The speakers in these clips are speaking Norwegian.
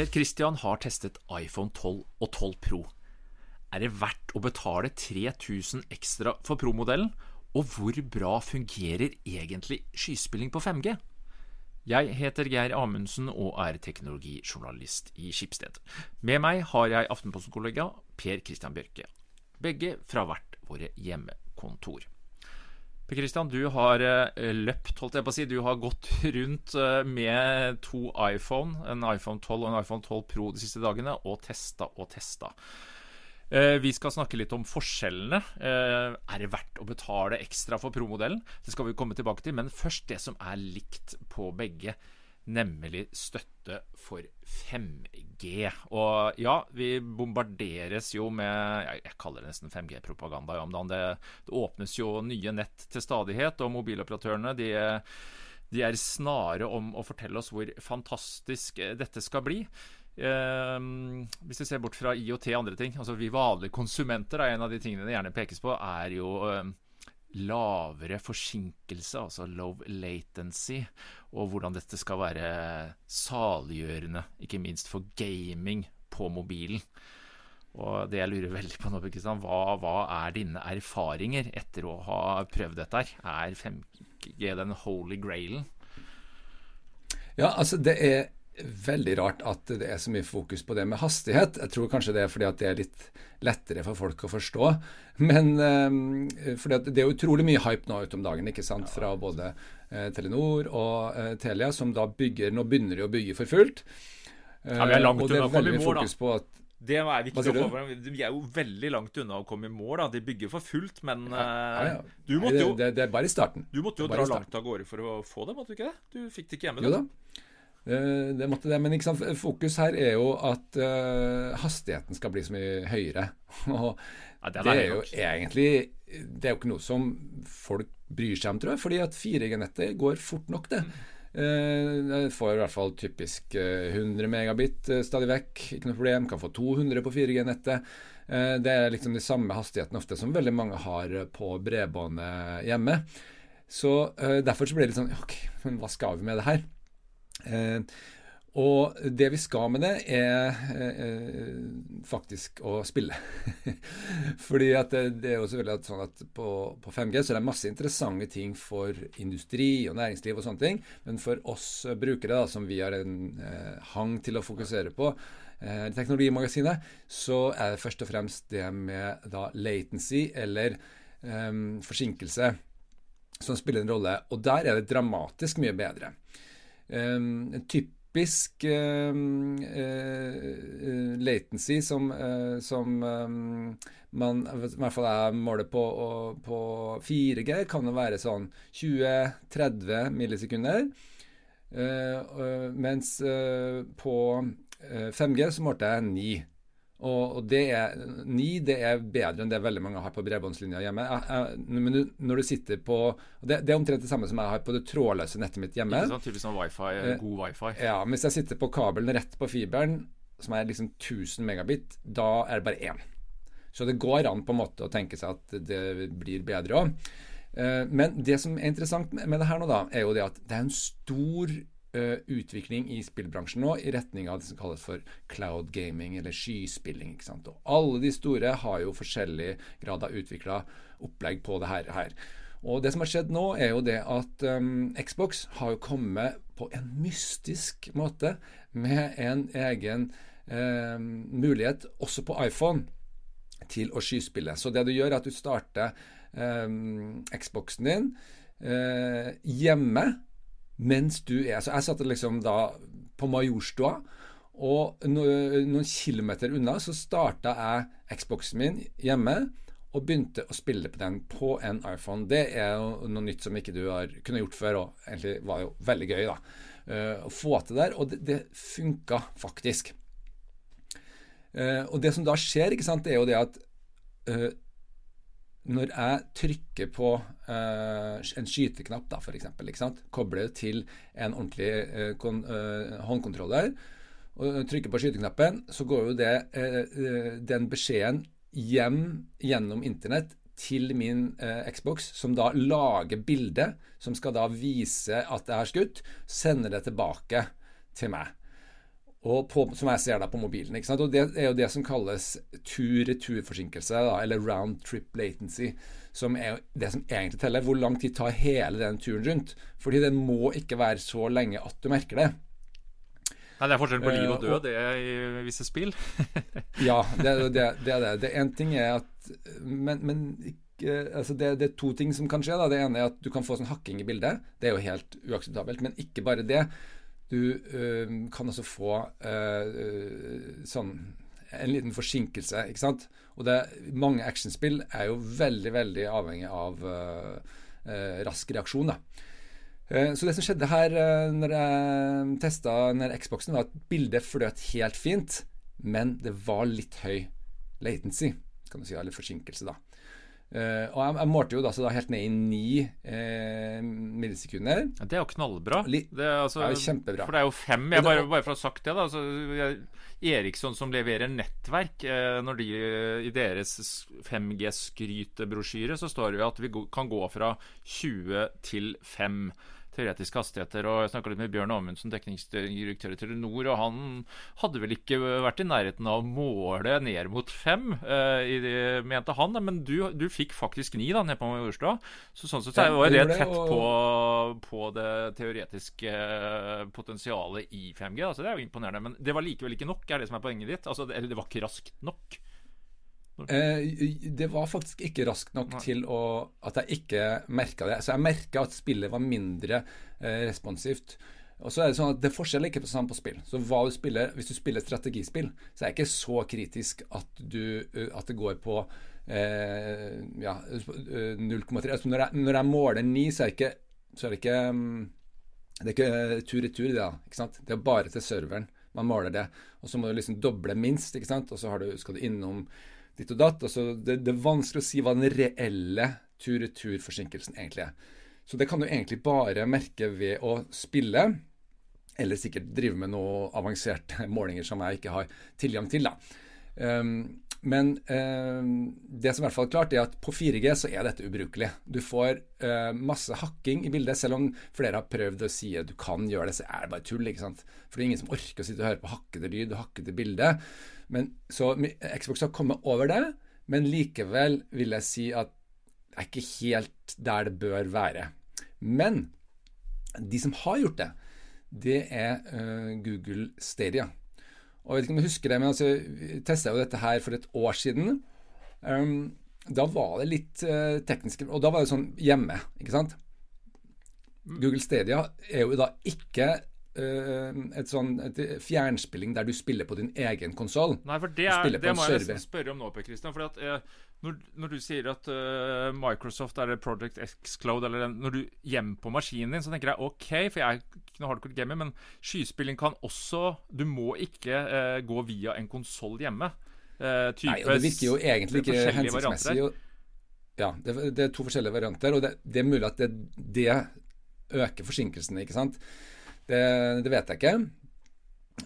Per Christian har testet iPhone 12 og 12 Pro. Er det verdt å betale 3000 ekstra for Pro-modellen? Og hvor bra fungerer egentlig skyspilling på 5G? Jeg heter Geir Amundsen og er teknologijournalist i Skipsted. Med meg har jeg Aftenposten-kollega Per Christian Bjørke. Begge fra hvert våre hjemmekontor. Per Christian, du har eh, løpt, holdt jeg på å si. Du har gått rundt eh, med to iPhone, en iPhone 12 og en iPhone 12 Pro de siste dagene, og testa og testa. Eh, vi skal snakke litt om forskjellene. Er det verdt å betale ekstra for Pro-modellen? Det skal vi komme tilbake til, men først det som er likt på begge nemlig støtte for 5G. Og ja, vi bombarderes jo med Jeg kaller det nesten 5G-propaganda om. Det, det, åpnes jo nye nett til stadighet, og mobiloperatørene de, de er snare om å fortelle oss hvor fantastisk dette skal bli. Eh, hvis vi ser bort fra IOT og andre ting, altså vi vanlige konsumenter, er en av de tingene det gjerne pekes på, er jo eh, lavere forsinkelse, altså low latency, og hvordan dette skal være saliggjørende, ikke minst for gaming på mobilen. Og det jeg lurer veldig på nå, Kristian, hva, hva er dine erfaringer etter å ha prøvd dette her? Er 5G den holy grailen? Ja, altså det er veldig rart at det er så mye fokus på det med hastighet. Jeg tror kanskje det er fordi at det er litt lettere for folk å forstå. Men um, fordi det er utrolig mye hype nå utom dagen, ikke sant, fra både uh, Telenor og uh, Telia, som da bygger Nå begynner de å bygge for fullt. Ja, vi er langt unna å komme i mål, da. Det er viktig å få Vi er jo veldig langt unna å komme i mål. da De bygger for fullt, men ja, ja, ja. du måtte jo det, det, er bare i starten. Du måtte jo dra langt av gårde for å få det, måtte du ikke det? Du fikk det ikke hjemme. Jo da. Eh, det måtte det, men? Fokus her er jo at uh, hastigheten skal bli så mye høyere. Og ja, det, er jo egentlig Det er jo ikke noe som folk bryr seg om, tror jeg. Fordi at 4G-nettet går fort nok, det. Uh, får i hvert fall typisk uh, 100 megabit stadig vekk, ikke noe problem. Kan få 200 på 4G-nettet. det er liksom de samme hastighetene ofte som veldig mange har på bredbåndet hjemme. Så derfor så blir det litt sånn OK, men hva skal vi med det her? Eh, og det vi skal med det, er eh, faktisk å spille. Fordi at det, det, er jo selvfølgelig sånn at på, på, 5G så er det masse interessante ting for industri og næringsliv og sånne ting. Men for oss brukere, da, som vi har en eh, hang til å fokusere på, eh, teknologimagasinet, så er det først og fremst det med da latency, eller eh, forsinkelse, som spiller en rolle. Og der er det dramatisk mye bedre. Ehm, en typisk ehm, eh, latency som, eh, som ehm, man i hvert fall jeg måler på, på 4G, kan jo være sånn 20-30 millisekunder. Eh, mens på 5G så målte jeg 9. Og, og det er, Ni det er bedre enn det veldig mange har på bredbåndslinja hjemme. Jeg, jeg, men når du sitter på det, det, er omtrent det samme som jeg har på det trådløse nettet mitt hjemme. Ikke sånn typisk sånn wifi, eh, god wifi. Ja, men Hvis jeg sitter på kabelen rett på fiberen, som er liksom 1000 megabit, da er det bare én. Så det går an på en måte å tenke seg at det blir bedre òg. Eh, men det som er interessant med det her nå, da, er jo det at det er en stor utvikling i spillbransjen nå i retning av det som kalles for cloud gaming, eller skyspilling. ikke sant? Og alle de store har jo forskjellig grad av utvikla opplegg på det her. Og det som har skjedd nå, er jo det at um, Xbox har jo kommet på en mystisk måte med en egen um, mulighet, også på iPhone, til å skyspille. Så det du gjør, er at du starter um, Xboxen din uh, hjemme mens du er Så jeg satt liksom da på Majorstua, og noen kilometer unna så starta jeg Xboxen min hjemme og begynte å spille på den på en iPhone. Det er jo noe nytt som ikke du har kunne gjort før, og egentlig var jo veldig gøy da, uh, å få til der. Og det, det funka faktisk. Uh, og det som da skjer, ikke sant, det er jo det at uh, når jeg trykker på uh, en skyteknapp, da, for eksempel, ikke sant? kobler til en ordentlig uh, kon, uh, håndkontroller, og trykker på skyteknappen, så går jo det, den beskjeden hjem gjennom internett til min Xbox, som da lager bildet som skal da vise at jeg har skutt, sender det tilbake til meg. På, som jeg ser da på mobilen. Og Det er jo det som kalles tur-retur-forsinkelse, eller round trip latency. Som er det som egentlig teller. Hvor lang tid tar hele den turen rundt? Fordi den må ikke være så lenge at du merker det. Nei, Det er forskjellen på liv og død, det er i visse spill. ja, det, det, det er det. Det en ting er at Men, men altså det, det, er to ting som kan skje. da. Det ene er at du kan få sånn hakking i bildet. Det er jo helt uakseptabelt. Men ikke bare det. Du øh, kan også få øh, sånn en liten forsinkelse, ikke sant. Og det, mange actionspill er jo veldig, veldig avhengig av øh, rask reaksjon, da. Så det som skjedde her når jeg testa Xboxen, var at bildet fløt helt fint, men det var litt høy latency, kan du si, eller forsinkelse, da. Uh, og jeg, jeg, målte jo da, da helt ned i ni uh, millisekunder. Ja, det er jo knallbra. det er, altså, ja, kjempebra. For det er jo fem. Jeg bare, bare for å ha sagt det, da. Altså, Eriksson som leverer nettverk, uh, når de i deres 5G-skrytebrosjyre så står det jo at vi kan gå fra 20 til 5 teoretiske hastigheter. og Jeg snakka litt med Bjørn Amundsen, dekningsdirektør i Telenor, og han hadde vel ikke vært i nærheten av å måle ned mot fem, uh, mente han. Men du, du, fikk faktisk ni da, nede på Majorstua. Så sånn sett så var det tett på, på det teoretiske eh, potensialet i 5G. Altså, det er jo imponerende. Men det var likevel ikke nok, er det som er poenget ditt? Altså, eller det var ikke raskt nok? Eh, det var faktisk ikke raskt nok Nei. til å, at jeg ikke merka det. Så jeg merka at spillet var mindre eh, responsivt. Og så er Det sånn at det er ikke på, sånn på spill. Så hva du spiller, Hvis du spiller strategispill, så er det ikke så kritisk at, du, at det går på eh, ja, 0,3 altså når, jeg, når jeg måler 9, så er det ikke, så er det ikke mm, det er ikke tur-retur, det. da, ikke sant? Det er bare til serveren man måler det. Og så må du liksom doble minst, ikke sant? og så du, skal du innom ditt og datt. Altså, det, det, er vanskelig å si hva den reelle tur-retur-forsinkelsen egentlig er. Så det kan du egentlig bare merke ved å spille, eller sikkert drive med noen avanserte målinger som jeg ikke har tilgang til. da. Um, men eh, det som i hvert fall er klart, er at på 4G så er dette ubrukelig. Du får eh, masse hakking i bildet, selv om flere har prøvd å si at du kan gjøre det, så er det bare tull. ikke sant? For det er ingen som orker å sitte og høre på hakkede lyd og hakkede bilde. Men, så Xbox har kommet over det, men likevel vil jeg si at det er ikke helt der det bør være. Men de som har gjort det, det er uh, Google Stadia. Og Jeg vet ikke om du husker det, men altså, vi testa jo dette her for et år siden. Um, da var det litt uh, teknisk Og da var det sånn hjemme, ikke sant? Google Stadia er jo da ikke et sånn et fjernspilling der du spiller på din egen konsoll. Nei, for det, er, det må jeg nesten spørre om nå, Per Christian. For at, eh, når, når, du sier at uh, Microsoft er Project X Cloud, eller når du hjemme på maskinen din, så tenker jeg OK, for jeg er ikke noe hardcore gamer, men skyspilling kan også Du må ikke gå via en konsoll hjemme. Nei, og det virker jo egentlig ikke hensiktsmessig. ja, det, det, er to forskjellige varianter, og det, det er mulig at det, det øker forsinkelsene, ikke sant. Det, det vet jeg ikke.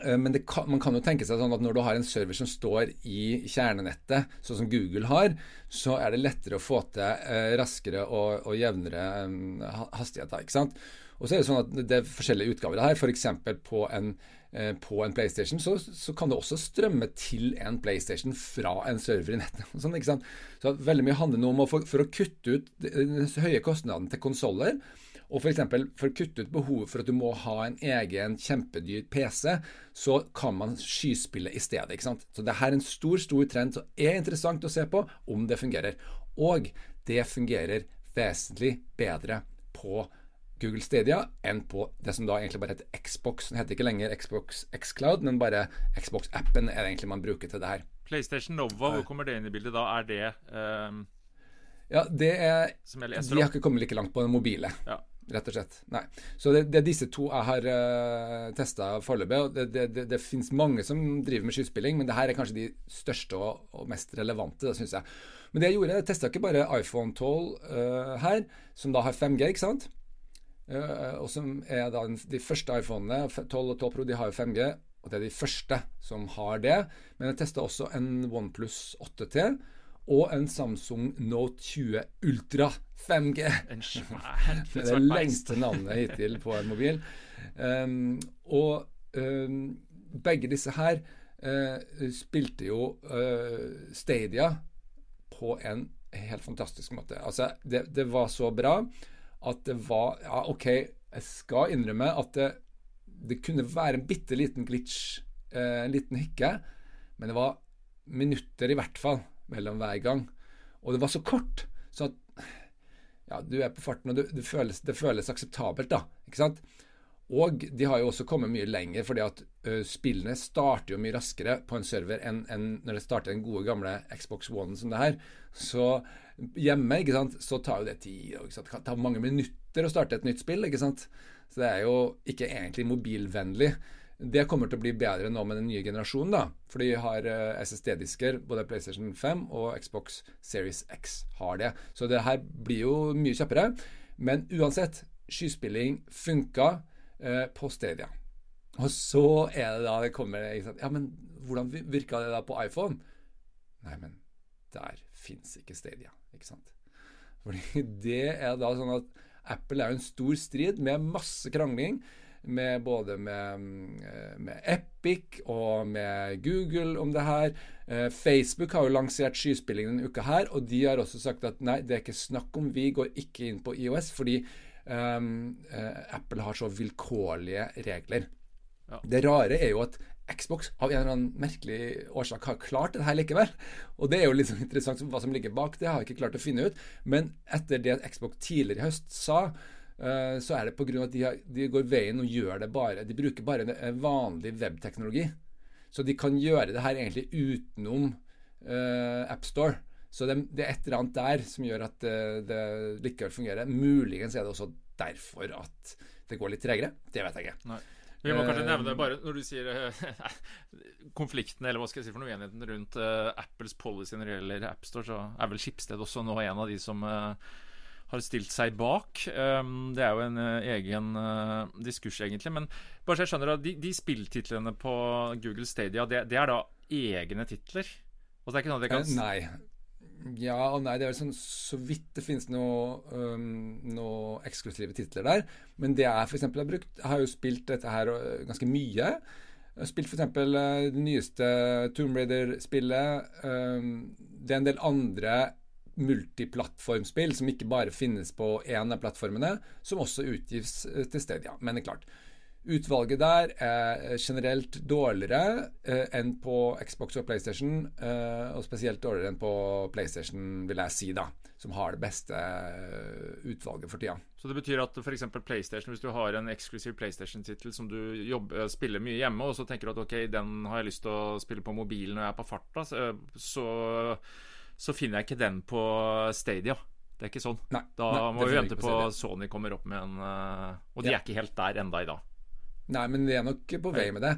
Eh, men kan, man kan jo tenke seg sånn at når du har en server som står i kjernenettet, sånn som Google har, så er det lettere å få til eh, raskere og, og jevnere eh, hastigheter. ikke sant? Og så er Det sånn at det er forskjellige utgaver her. F.eks. På, eh, på en PlayStation så, så, kan det også strømme til en PlayStation fra en server i nettet. Sånn, ikke sant? Så veldig mye handler nå om å, for, for å kutte ut den høye kostnaden til konsoller og f.eks. For, for å kutte ut behovet for at du må ha en egen kjempedyr PC, så kan man skyspille i stedet. ikke sant? Så det her er en stor, stor trend som er interessant å se på om det fungerer. Og det fungerer vesentlig bedre på Google Stadia enn på det som da egentlig bare heter Xbox. Den heter ikke lenger Xbox Xcloud, men bare Xbox-appen er det egentlig man bruker til det her. PlayStation Nova, hvor kommer det inn i bildet da? Er det um, Ja, det er De har ikke kommet like langt på den mobile. Ja rett og slett. Nei. Så det, det er disse to jeg har uh, eh, testa foreløpig. Det, det, det, det finnes mange som driver med skyspilling, men det her er kanskje de største og, og mest relevante, syns jeg. Men det jeg gjorde, jeg testa ikke bare iPhone 12 uh, eh, her, som da har 5G, ikke sant? Uh, og som er da de første iPhonene, 12 og 12 Pro, de har jo 5G. Og det er de første som har det. Men jeg testa også en OnePlus 8T og en Samsung Note 20 Ultra 5G. En svær, det er det lengste navnet hittil på en mobil. Um, og um, begge disse her uh, spilte jo uh, Stadia på en helt fantastisk måte. Altså, det, det, var så bra at det var Ja, OK, jeg skal innrømme at det, det kunne være en bitte liten glitch, en liten hikke, men det var minutter i hvert fall mellom hver gang. Og det var så kort, så at ja, du er på farten, og det, du føles, det føles akseptabelt, da. Ikke sant? Og de har jo også kommet mye lenger, fordi at ø, spillene starter jo mye raskere på en server enn en når det starter den gode, gamle Xbox One som det her. Så hjemme ikke sant, så tar jo det tid. Ikke sant? Det kan ta mange minutter å starte et nytt spill. ikke sant? Så det er jo ikke egentlig mobilvennlig. Det kommer til å bli bedre nå med den nye generasjonen, da. For de har uh, SSD-disker, både PlayStation 5 og Xbox Series X har det. Så det her blir jo mye kjappere. Men uansett, skyspilling funka eh, på Stadia. Og så er det da det kommer Ja, men hvordan virka det da på iPhone? Nei, men der fins ikke Stadia, ikke sant. Fordi det er da sånn at Apple er jo en stor strid med masse krangling med både med, eh, med, Epic og med Google om det her. Eh, Facebook har jo lansert skyspillingen denne uka her, og de har også sagt at nei, det er ikke snakk om, vi går ikke inn på IOS fordi um, Apple har så vilkårlige regler. Ja. Det rare er jo at Xbox av en eller annen merkelig årsak har klart det her likevel. Og det er jo litt sånn interessant hva som ligger bak. Det har jeg ikke klart å finne ut. Men etter det Xbox tidligere i høst sa, så er det pga. at de, har, de, går veien og gjør det bare De bruker bare en vanlig webteknologi. Så de kan gjøre det her egentlig utenom uh, AppStore. Så det, det, er et eller annet der som gjør at det, det likevel fungerer. Muligens er det også derfor at det går litt tregere. Det vet jeg ikke. Nei. Vi må kanskje nevne bare når du sier konflikten, eller hva skal jeg si for noe enigheten rundt uh, Apples policy når det gjelder AppStore, så er vel Skipsted også nå en av de som uh, har stilt seg bak. Um, det er jo en uh, egen uh, diskurs, egentlig. Men bare så jeg skjønner at de, de spilltitlene på Google Stadia, det, det, er da egne titler? Og det er ikke noe det kan eh, Nei. Ja og nei. Det er sånn så vidt det finnes noe, um, noe eksklusive titler der. Men det jeg f.eks. har brukt Jeg har jo spilt dette her ganske mye. Jeg har spilt f.eks. det nyeste Tomb Raider-spillet. Um, det er en del andre multiplattformspill som ikke bare finnes på én av plattformene, som også utgis eh, til Stadia. Men det er klart, utvalget der er generelt dårligere eh, enn på Xbox og PlayStation, eh, og spesielt dårligere enn på PlayStation, vil jeg si, da, som har det beste eh, utvalget for tida. Så det betyr at f.eks. PlayStation, hvis du har en eksklusiv PlayStation-tittel som du jobber, spiller mye hjemme, og så tenker du at ok, den har jeg lyst til å spille på mobilen når jeg er på farta, så, så så finner jeg ikke den på Stadia. Det er ikke sånn. Nei, da nei, må vi vente på Sony kommer opp med en uh, Og de ja. er ikke helt der enda i dag. Nei, men vi er nok på vei med det.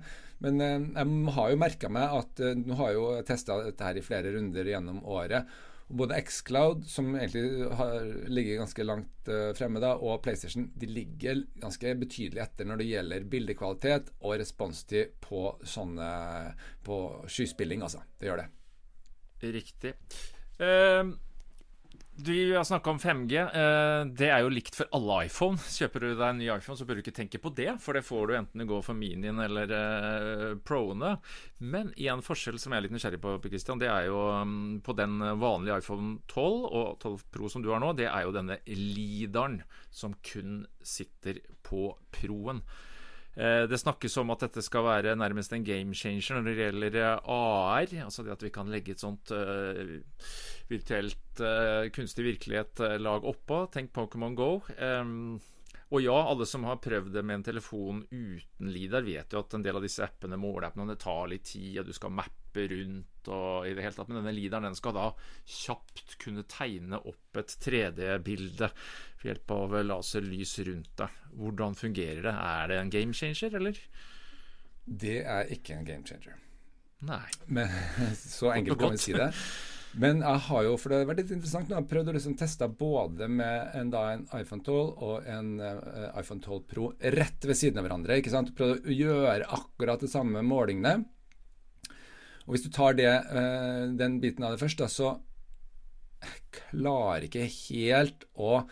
Men uh, jeg har jo merka meg at uh, Nå har jeg jo testa dette her i flere runder gjennom året. Både Xcloud, som egentlig har, ligger ganske langt fremme, da, og PlayStation de ligger ganske betydelig etter når det gjelder bildekvalitet og responstid på sånne på skyspilling. Altså. Det gjør det. Riktig. Uh, du har snakka om 5G. Uh, eh, det er jo likt for alle iPhone. Kjøper du deg en ny iPhone, så bør du ikke tenke på det, for det får du enten du går for minien eller uh, proene. Men én forskjell som jeg er litt nysgjerrig på, Christian, det er jo um, på den vanlige iPhone 12 og 12 Pro som du har nå, det er jo denne lidaren som kun sitter på Proen. Eh, det snakkes om at dette skal være nærmest en game changer når det gjelder eh, AR. Altså det at vi kan legge et sånt uh, virtuelt uh, kunstig virkelighet-lag oppå. Tenk Pokémon Go. Um, og ja, alle som har prøvd det med en telefon uten LIDAR, vet jo at en del av disse appene, måleappene, det tar litt tid, og du skal mappe rundt og i det hele tatt. Men denne LIDARen den skal da kjapt kunne tegne opp et 3D-bilde ved hjelp av laserlys rundt deg. Hvordan fungerer det? Er det en game changer, eller? Det er ikke en game changer. Nei. Men så enkelt kan vi si det. Men jeg har jo, for det har vært litt interessant, nå, jeg prøvd å liksom teste både med en, da, en iPhone 12 og en uh, iPhone 12 Pro rett ved siden av hverandre. ikke sant? Prøvd å gjøre akkurat de samme målingene. Og Hvis du tar det, uh, den biten av det først, da, så klarer ikke helt å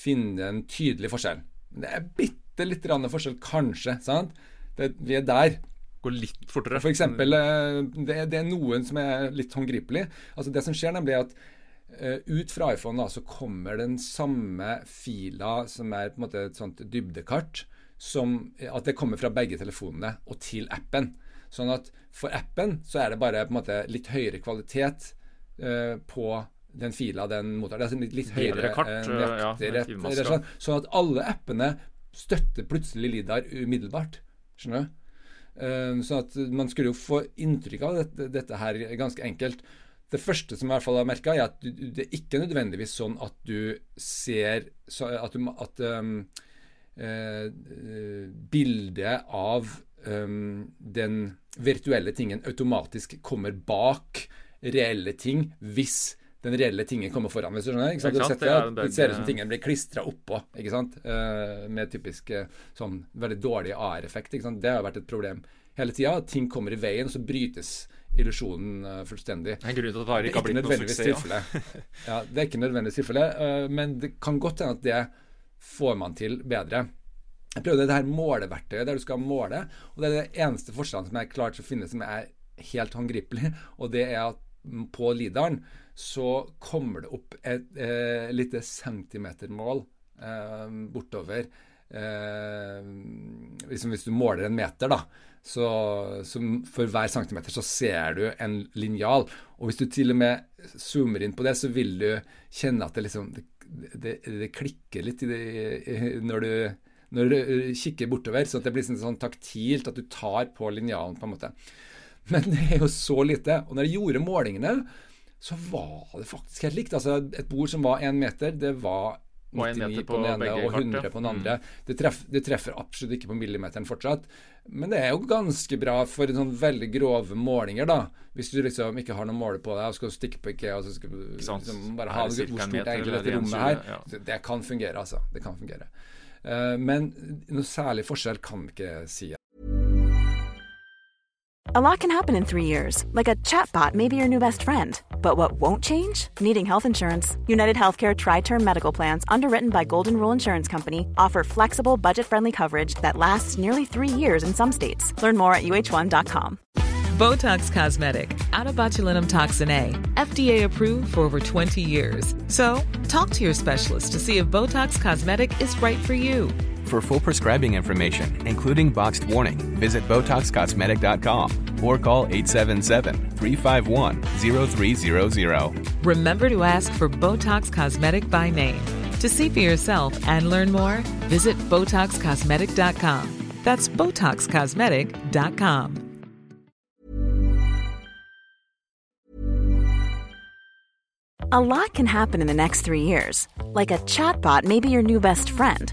finne en tydelig forskjell. Det er bitte litt forskjell, kanskje. sant? Det, vi er der. Gå litt fortere. For eksempel, eh, det, det er noen som er litt håndgripelig. Altså Det som skjer, nemlig er at Uh, ut fra iPhone da, så kommer den samme fila som er på en måte et sånt dybdekart, som, at det kommer fra begge telefonene og til appen. Sånn at for appen så er det bare på en måte litt høyere kvalitet uh, på den fila den mottar. Det er altså litt, litt høyere kart, uh, ja, sånn, sånn at alle appene støtter plutselig LIDAR umiddelbart. Skjønner du? Sånn at man skulle jo få inntrykk av dette, dette her ganske enkelt. Det første som jeg i hvert fall har merka, er at du, det er ikke nødvendigvis sånn at du ser At, du, at um, uh, bildet av um, den virtuelle tingen automatisk kommer bak reelle ting hvis den reelle tingen kommer foran. hvis du skjønner, ikke sant? Du setter, det, det, ser ut som tingen blir klistra oppå, ikke sant? Uh, med typisk uh, sånn veldig dårlig AR-effekt. ikke sant? Det har vært et problem hele tida. Ting kommer i veien, og så brytes illusjonen uh, fullstendig. Det er en grunn til at ikke har blitt noe suksess. Ja. ja, det er ikke nødvendigvis tilfelle, uh, men det kan godt hende at det får man til bedre. Jeg prøvde det her måleverktøyet der du skal måle, og det er det eneste forskjellen som jeg klart å finne som er helt håndgripelig, og det er at på Lidaren så kommer det opp et eh, lite centimetermål eh, bortover. Eh, liksom hvis du måler en meter, da, så, så, for hver centimeter så ser du en linjal. Og hvis du til og med zoomer inn på det, så vil du kjenne at det liksom det, det, det klikker litt det, når, du, når, du, kikker bortover. Så det blir sånn, sånn taktilt at du tar på linjalen, på en måte. Men det er jo så lite. Og når jeg gjorde målingene, så var det faktisk helt likt. Altså Et bord som var én meter, det var 99 på, på, den ene og 100 kart, på den andre. Mm. Det, treff, det, treffer absolutt ikke på millimeteren fortsatt. Men det er jo ganske bra for sånn veldig grove målinger, da. Hvis du liksom ikke har noe måle på deg og skal stikke på IKEA og så skal liksom bare ha det, hvor stort egentlig dette rommet her. Ja. Det kan fungere, altså. Det kan fungere. Uh, men noe særlig forskjell kan vi ikke si. A lot can happen in three years, like a chatbot may be your new best friend. But what won't change? Needing health insurance. United Healthcare Tri Term Medical Plans, underwritten by Golden Rule Insurance Company, offer flexible, budget friendly coverage that lasts nearly three years in some states. Learn more at uh1.com. Botox Cosmetic, out of botulinum toxin A, FDA approved for over 20 years. So, talk to your specialist to see if Botox Cosmetic is right for you. For full prescribing information, including boxed warning, visit BotoxCosmetic.com or call 877-351-0300. Remember to ask for Botox Cosmetic by name. To see for yourself and learn more, visit BotoxCosmetic.com. That's BotoxCosmetic.com. A lot can happen in the next three years. Like a chatbot may be your new best friend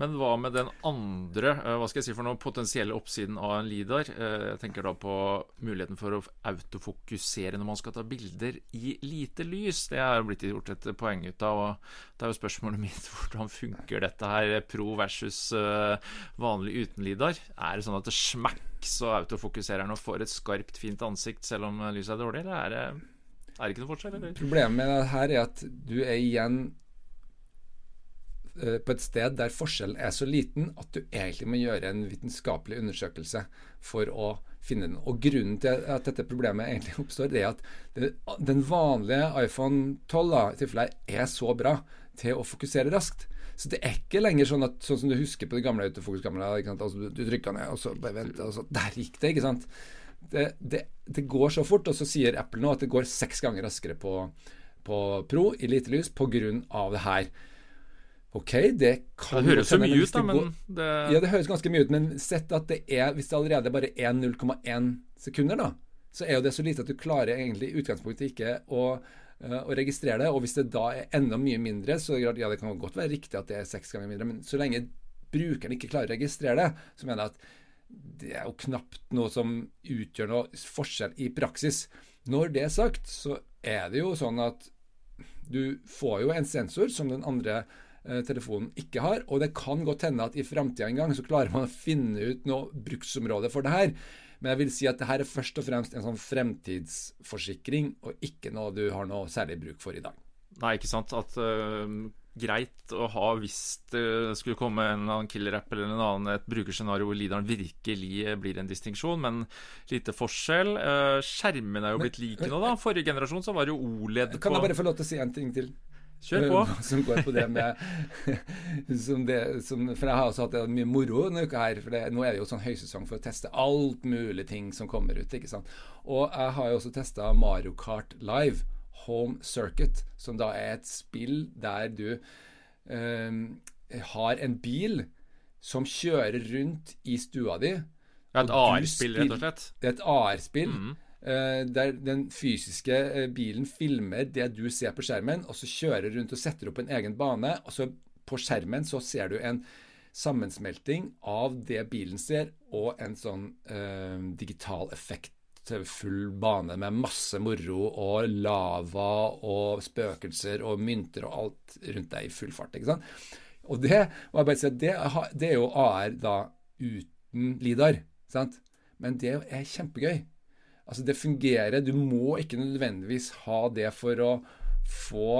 Men hva med den andre eh, hva skal jeg si for noe, potensielle oppsiden av en LIDAR? Eh, jeg tenker da på muligheten for å autofokusere når man skal ta bilder i lite lys. Det er blitt gjort et poeng ut av. og Det er jo spørsmålet mitt hvordan funker dette her, pro versus eh, vanlig uten LIDAR? Er det sånn at det smakk så autofokuserer den og får et skarpt, fint ansikt selv om lyset er dårlig, eller er det, er det ikke noe forskjell? Eller? Problemet her er at du er igjen Eh, på et sted der forskjellen er så liten at du egentlig må gjøre en vitenskapelig undersøkelse for å finne den. Og Grunnen til at dette problemet egentlig oppstår, det er at den vanlige iPhone 12 da, i tilfelle er så bra til å fokusere raskt. Så det er ikke lenger sånn at sånn som du husker på det gamle autofokuskameraet. Altså, du trykka ned, og så bare vent, og så Der gikk det, ikke sant. Det, det, det, går så fort, og så sier Apple nå at det går seks ganger raskere på, på Pro i lite lys pga. det her. Ok, det kan Det høres så mye ut, da, men det Ja, det høres ganske mye ut, men sett at det er Hvis det allerede bare er 0,1 sekunder, da, så er jo det så lite at du klarer egentlig i utgangspunktet ikke å, uh, å registrere det. Og hvis det da er enda mye mindre, så ja, det kan godt være riktig at det er seks ganger mindre, men så lenge brukeren ikke klarer å registrere det, så mener jeg at det er jo knapt noe som utgjør noe forskjell i praksis. Når det er sagt, så er det jo sånn at du får jo en sensor som den andre Eh, telefonen ikke har. Og det kan godt hende at i framtida en gang så klarer man å finne ut noe bruksområde for det her. Men jeg vil si at det her er først og fremst en sånn fremtidsforsikring, og ikke noe du har noe særlig bruk for i dag. Nei, ikke sant. At uh, greit å ha hvis det skulle komme en annen killer-app eller en annen et brukerscenario hvor lideren virkelig blir en distinksjon, men lite forskjell. Uh, skjermene er jo blitt like nå, da. Forrige generasjon så var det jo OLED på Kan jeg bare få lov til å si en ting til? Kjør på. Som går på det med som det, som, For jeg har også hatt mye moro denne uka her. For det, nå er det jo sånn høysesong for å teste alt mulig ting som kommer ut. ikke sant? Og jeg har jo også testa Mario Kart Live, Home Circuit, som da er et spill der du um, har en bil som kjører rundt i stua di. Det er et AR-spill, rett og slett? Det er et AR-spill. Mm. Eh, der den fysiske eh, bilen filmer det du ser på skjermen, og så kjører rundt og setter opp en egen bane. og så På skjermen så ser du en sammensmelting av det bilen ser, og en sånn eh, digital effektfull bane med masse moro og lava og spøkelser og mynter og alt rundt deg i full fart. ikke sant? Og det, og si, det, det er jo AR da uten Lidar. sant? Men det er kjempegøy. Altså, det fungerer. Du må ikke nødvendigvis ha det for å få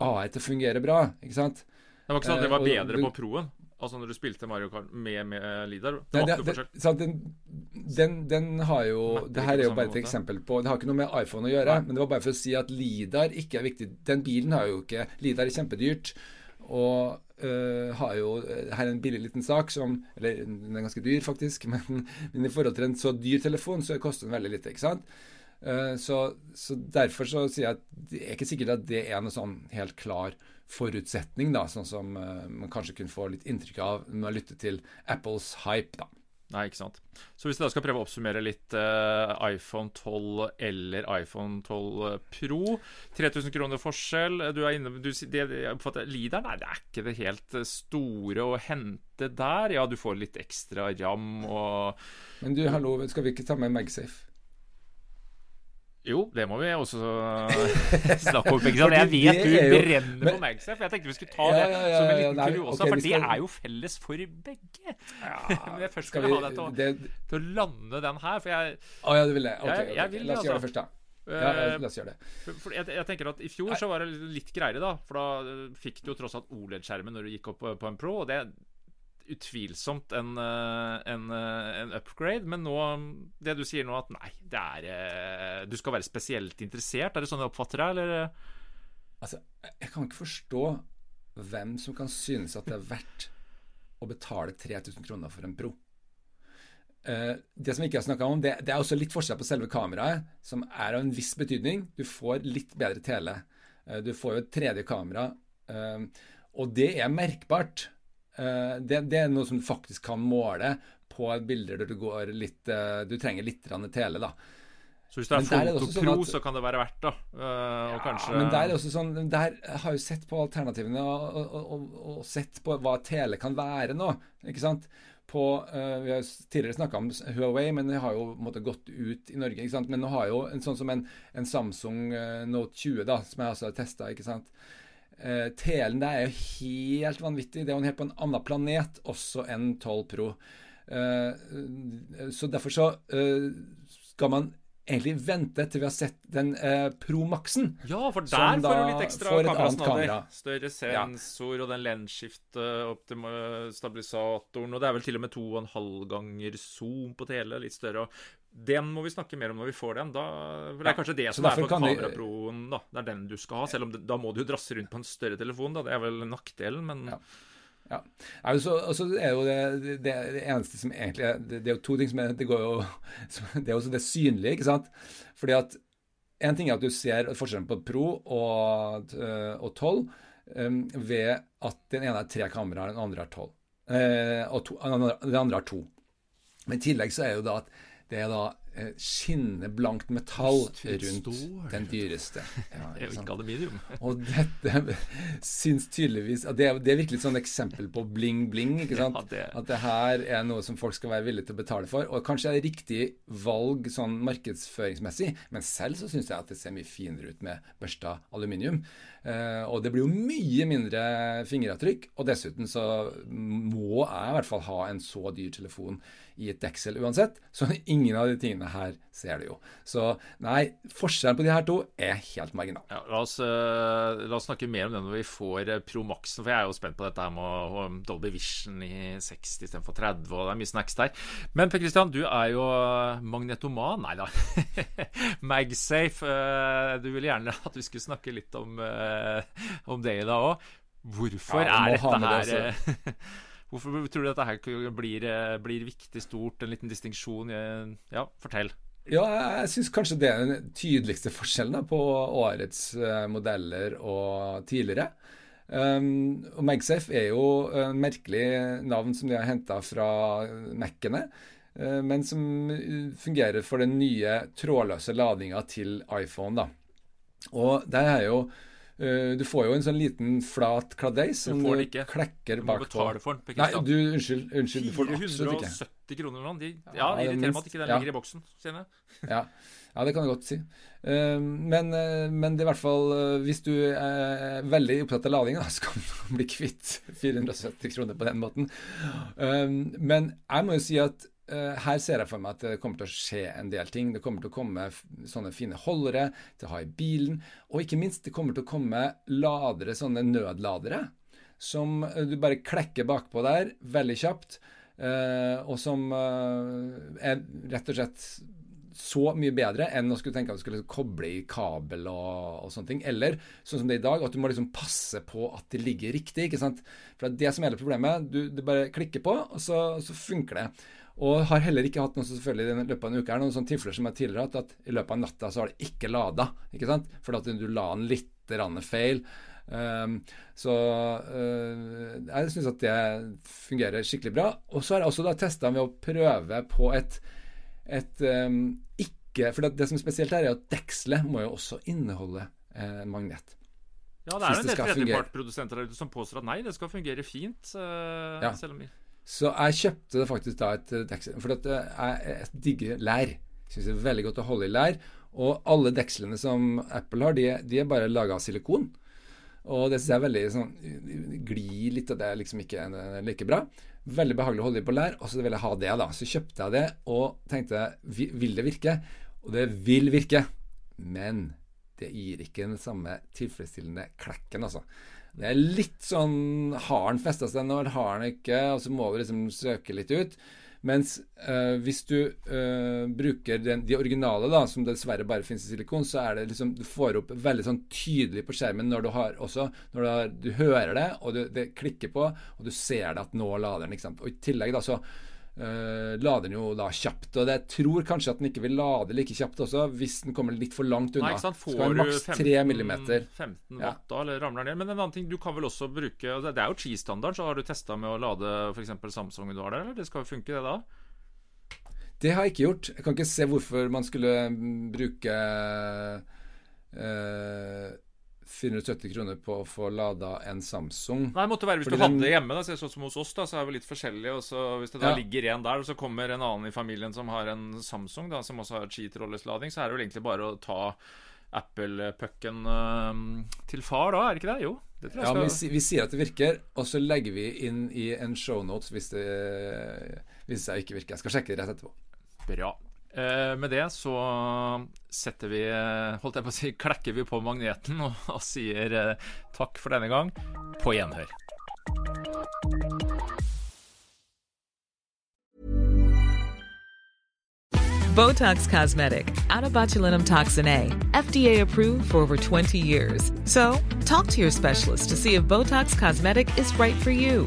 AI til å fungere bra, ikke sant? Det var ikke sånn at det var eh, bedre på proen? Altså når du spilte Mario Kart med, med Lidar? Det var ikke forskjell? Den, den, den, har jo Det her er jo bare et eksempel på Det har ikke noe med iPhone å gjøre, Nei. men det var bare for å si at Lidar ikke er viktig. Den bilen har jo ikke Lidar er kjempedyrt. Og uh, har jo uh, Her er en billig liten sak som Eller den er ganske dyr, faktisk. Men, men i forhold til en så dyr telefon, så koster den veldig lite. ikke sant? Uh, så, så, derfor så sier jeg at det er ikke sikkert at det er noe sånn helt klar forutsetning, da, sånn som man kanskje kunne få litt inntrykk av når man lytter til Apples hype. da. Nei, ikke sant. Så hvis vi da skal prøve å oppsummere litt uh, iPhone 12 eller iPhone 12 Pro 3000 kroner forskjell. Du er inne du, det, jeg oppfatter, Lideren er ikke det helt store å hente der. Ja, du får litt ekstra ram og Men du, hallo, skal vi ikke ta med MagSafe? Jo, det må vi også snakke om. Jeg vet du brenner men, på Magsafe. Jeg tenkte vi skulle ta det ja, ja, ja, som en liten kuriosa, okay, for det er jo felles for begge. Men jeg først skal vi, ha deg til, det, til å lande den her, for jeg Å ja, du vil det? Ok, jeg, jeg vil, la oss altså. gjøre det først, da. Ja, eh, la oss gjøre det. For jeg, jeg, tenker at I fjor så var det litt greiere, da. For da fikk du jo tross alt OLED-skjermen når du gikk opp på en Pro. Og det utvilsomt en, eh, en, eh, en, upgrade, men nå Det du sier nå, at nei, det er eh, Du skal være spesielt interessert. Er det sånn jeg oppfatter det, eller? Altså, jeg kan ikke forstå hvem som kan synes at det er verdt å betale 3000 kroner for en Pro. det som vi ikke har snakka om, det, det, er også litt forskjell på selve kameraet, som er av en viss betydning. Du får litt bedre tele. du får jo et tredje kamera, og det er merkbart. Eh, det, det, er noe som du faktisk kan måle på bilder der du går litt eh, Du trenger litt tele, da. Så hvis det er Foto sånn Pro, så kan det være verdt, da. Uh, ja, kanskje... Men der er også sånn Der har jeg jo sett på alternativene og, og, og, og, sett på hva tele kan være nå. Ikke sant? På, uh, vi har tidligere snakka om Huawei, men det har jo måtte, gått ut i Norge. ikke sant? Men nå har jo en sånn som en, en Samsung Note 20, da, som jeg også har testa. Uh, Telen der er jo helt vanvittig. Det er jo helt på en annen planet også enn 12 Pro. så derfor så skal man egentlig vente til vi har sett den Pro Maxen. Ja, for der får du litt ekstra kamerasnadder. Større sensor ja. og den lensskiftet stabilisatoren, Og det er vel til og med to og en halv ganger zoom på tele, litt større. Den må vi snakke mer om når vi får den. Da, for det er kanskje det som er på kameraproen. Da. Det er den du skal ha. Selv om det, da må du jo drasse rundt på en større telefon. Da. Det er vel nakkdelen, men ja. Ja. Altså, altså er jo det, det, det, eneste som egentlig er det, det, er jo to ting som er Det går jo Det er jo det synlige, ikke sant? Fordi at En ting er at du ser forskjellen på Pro og, eh, og 12 um, ved at den ene har tre kameraer, den andre har tolv. Uh, og to, den andre har to. Men i tillegg så er jo da at det er da Eh, skinnende blankt metall rundt den dyreste. Ja, ikke aluminium. og dette syns tydeligvis det er, det er virkelig et sånt eksempel på bling-bling. ikke sant? Ja, det. At det her er noe som folk skal være villige til å betale for. Og kanskje er det riktig valg sånn markedsføringsmessig, men selv så syns jeg at det ser mye finere ut med børsta aluminium. Uh, og det blir jo mye mindre fingeravtrykk. Og dessuten så må jeg i hvert fall ha en så dyr telefon i et deksel uansett. Så ingen av de tingene her ser du jo. Så nei, forskjellen på de her to er helt marginal. Ja, la, oss, uh, la, oss, snakke mer om det når vi får uh, Pro Maxen, for jeg er jo spent på dette her med uh, Dolby Vision i 60 istedenfor 30, og det er mye snacks der. Men Per Christian, du er jo magnetoman. Nei da. Magsafe. Du ville gjerne at vi skulle snakke litt om, om det i dag òg. Hvorfor ja, er dette her Hvorfor tror du dette her blir, eh, blir viktig, stort, en liten distinksjon? Ja, fortell. Ja, jeg syns kanskje det er den tydeligste forskjellen på årets uh, modeller og tidligere. Um, Magsafe er jo en merkelig navn som de har henta fra Mac-ene, uh, men som fungerer for den nye trådløse ladinga til iPhone. da. Og der er jo Uh, du får jo en sånn liten flat kladeis som du, du klekker bakpå. Du må betale for den. Nei, du, unnskyld, unnskyld du får absolutt ikke. 470 kroner eller noe. Ja, det irriterer meg at ikke den ja. ligger i boksen, kjenner jeg. ja. ja, det kan du godt si. Uh, men, uh, men, det er i hvert fall Hvis du er veldig opptatt av lading, da, så kan du bli kvitt 470 kroner på den måten. men jeg må jo si at her ser jeg for meg at det kommer til å skje en del ting. Det kommer til å komme sånne fine holdere til å ha i bilen. Og ikke minst, det kommer til å komme ladere, sånne nødladere, som uh, du bare klekker bakpå der veldig kjapt. Uh, og som er rett og slett så mye bedre enn å skulle tenke at du skulle koble i kabel og, og, sånne ting. Eller sånn som det er i dag, at du må liksom passe på at det ligger riktig. ikke sant? For det er det som er hele problemet. Du, du bare klikker på, og så, så funker det. Og har heller ikke hatt noe selvfølgelig i løpet av en uke er noen sånne tilfeller som jeg tidligere har hatt, at i løpet av natta så har det ikke lada. ikke sant? Fordi at du la den litt feil. Um, så uh, jeg syns at det fungerer skikkelig bra. Og så har jeg også da testa med å prøve på et, et um, ikke For det, det, som er spesielt her, er at dekselet må jo også inneholde eh, magnet. Ja, det er jo en del tredjepartprodusenter som påstår at nei, det skal fungere fint. Uh, ja. selv om så jeg kjøpte faktisk da et eh, deksel. For at eh, jeg, digger lær. Syns det er veldig godt å holde i lær. Og alle dekslene som Apple har, de, de er bare laga av silikon. Og det syns jeg er veldig sånn Glir litt, og det er liksom ikke like bra. Veldig behagelig å holde i på lær, og så vil jeg ha det, da. Så kjøpte jeg det og tenkte vil det virke? Og det vil virke. Men det gir ikke den samme tilfredsstillende klekken, altså. Det er litt sånn Har den festa seg når har den ikke? Og så må du liksom søke litt ut. Mens øh, hvis du øh, bruker den, de originale, da, som dessverre bare finnes i silikon, så er det liksom Du får opp veldig sånn tydelig på skjermen når du har også Når du, har, du hører det, og du, det klikker på, og du ser det at nå lader den. ikke sant? Og i tillegg da så Uh, lader den jo da kjapt. Og jeg tror kanskje at den ikke vil lade like kjapt også, hvis den kommer litt for langt unna. Nei, ikke sant? Får du 15, 15 watt da, eller ramler ned? Men en annen ting, du kan vel også bruke Det er jo Qi-standard, så har du testa med å lade f.eks. Samsung du har der, eller? Det skal jo funke, det da? Det har jeg ikke gjort. Jeg kan ikke se hvorfor man skulle bruke eh, 470 kroner på å få lada en Samsung. Nei, det måtte være hvis Fordi du hadde det hjemme. da, så Sånn som hos oss, da, så er vi litt forskjellige. Og så Hvis det da Ja. ligger en der, og så kommer en annen i familien som har en Samsung, da, som også har cheat-rolleslading, så er det vel egentlig bare å ta Apple-pucken uh, til far, da, er det ikke det? Jo. Det tror jeg Ja, men vi, vi sier at det virker, og så legger vi inn i en shownote hvis det viser seg ikke virker. Jeg skal sjekke det rett etterpå. Bra. Eh, med det så setter vi Holdt jeg på å si klekker vi på magneten og, og sier eh, takk for denne gang. På gjenhør. Botox Cosmetic, out of botulinum toxin A, FDA approved for over 20 years. So, talk to your specialist to see if Botox Cosmetic is right for you.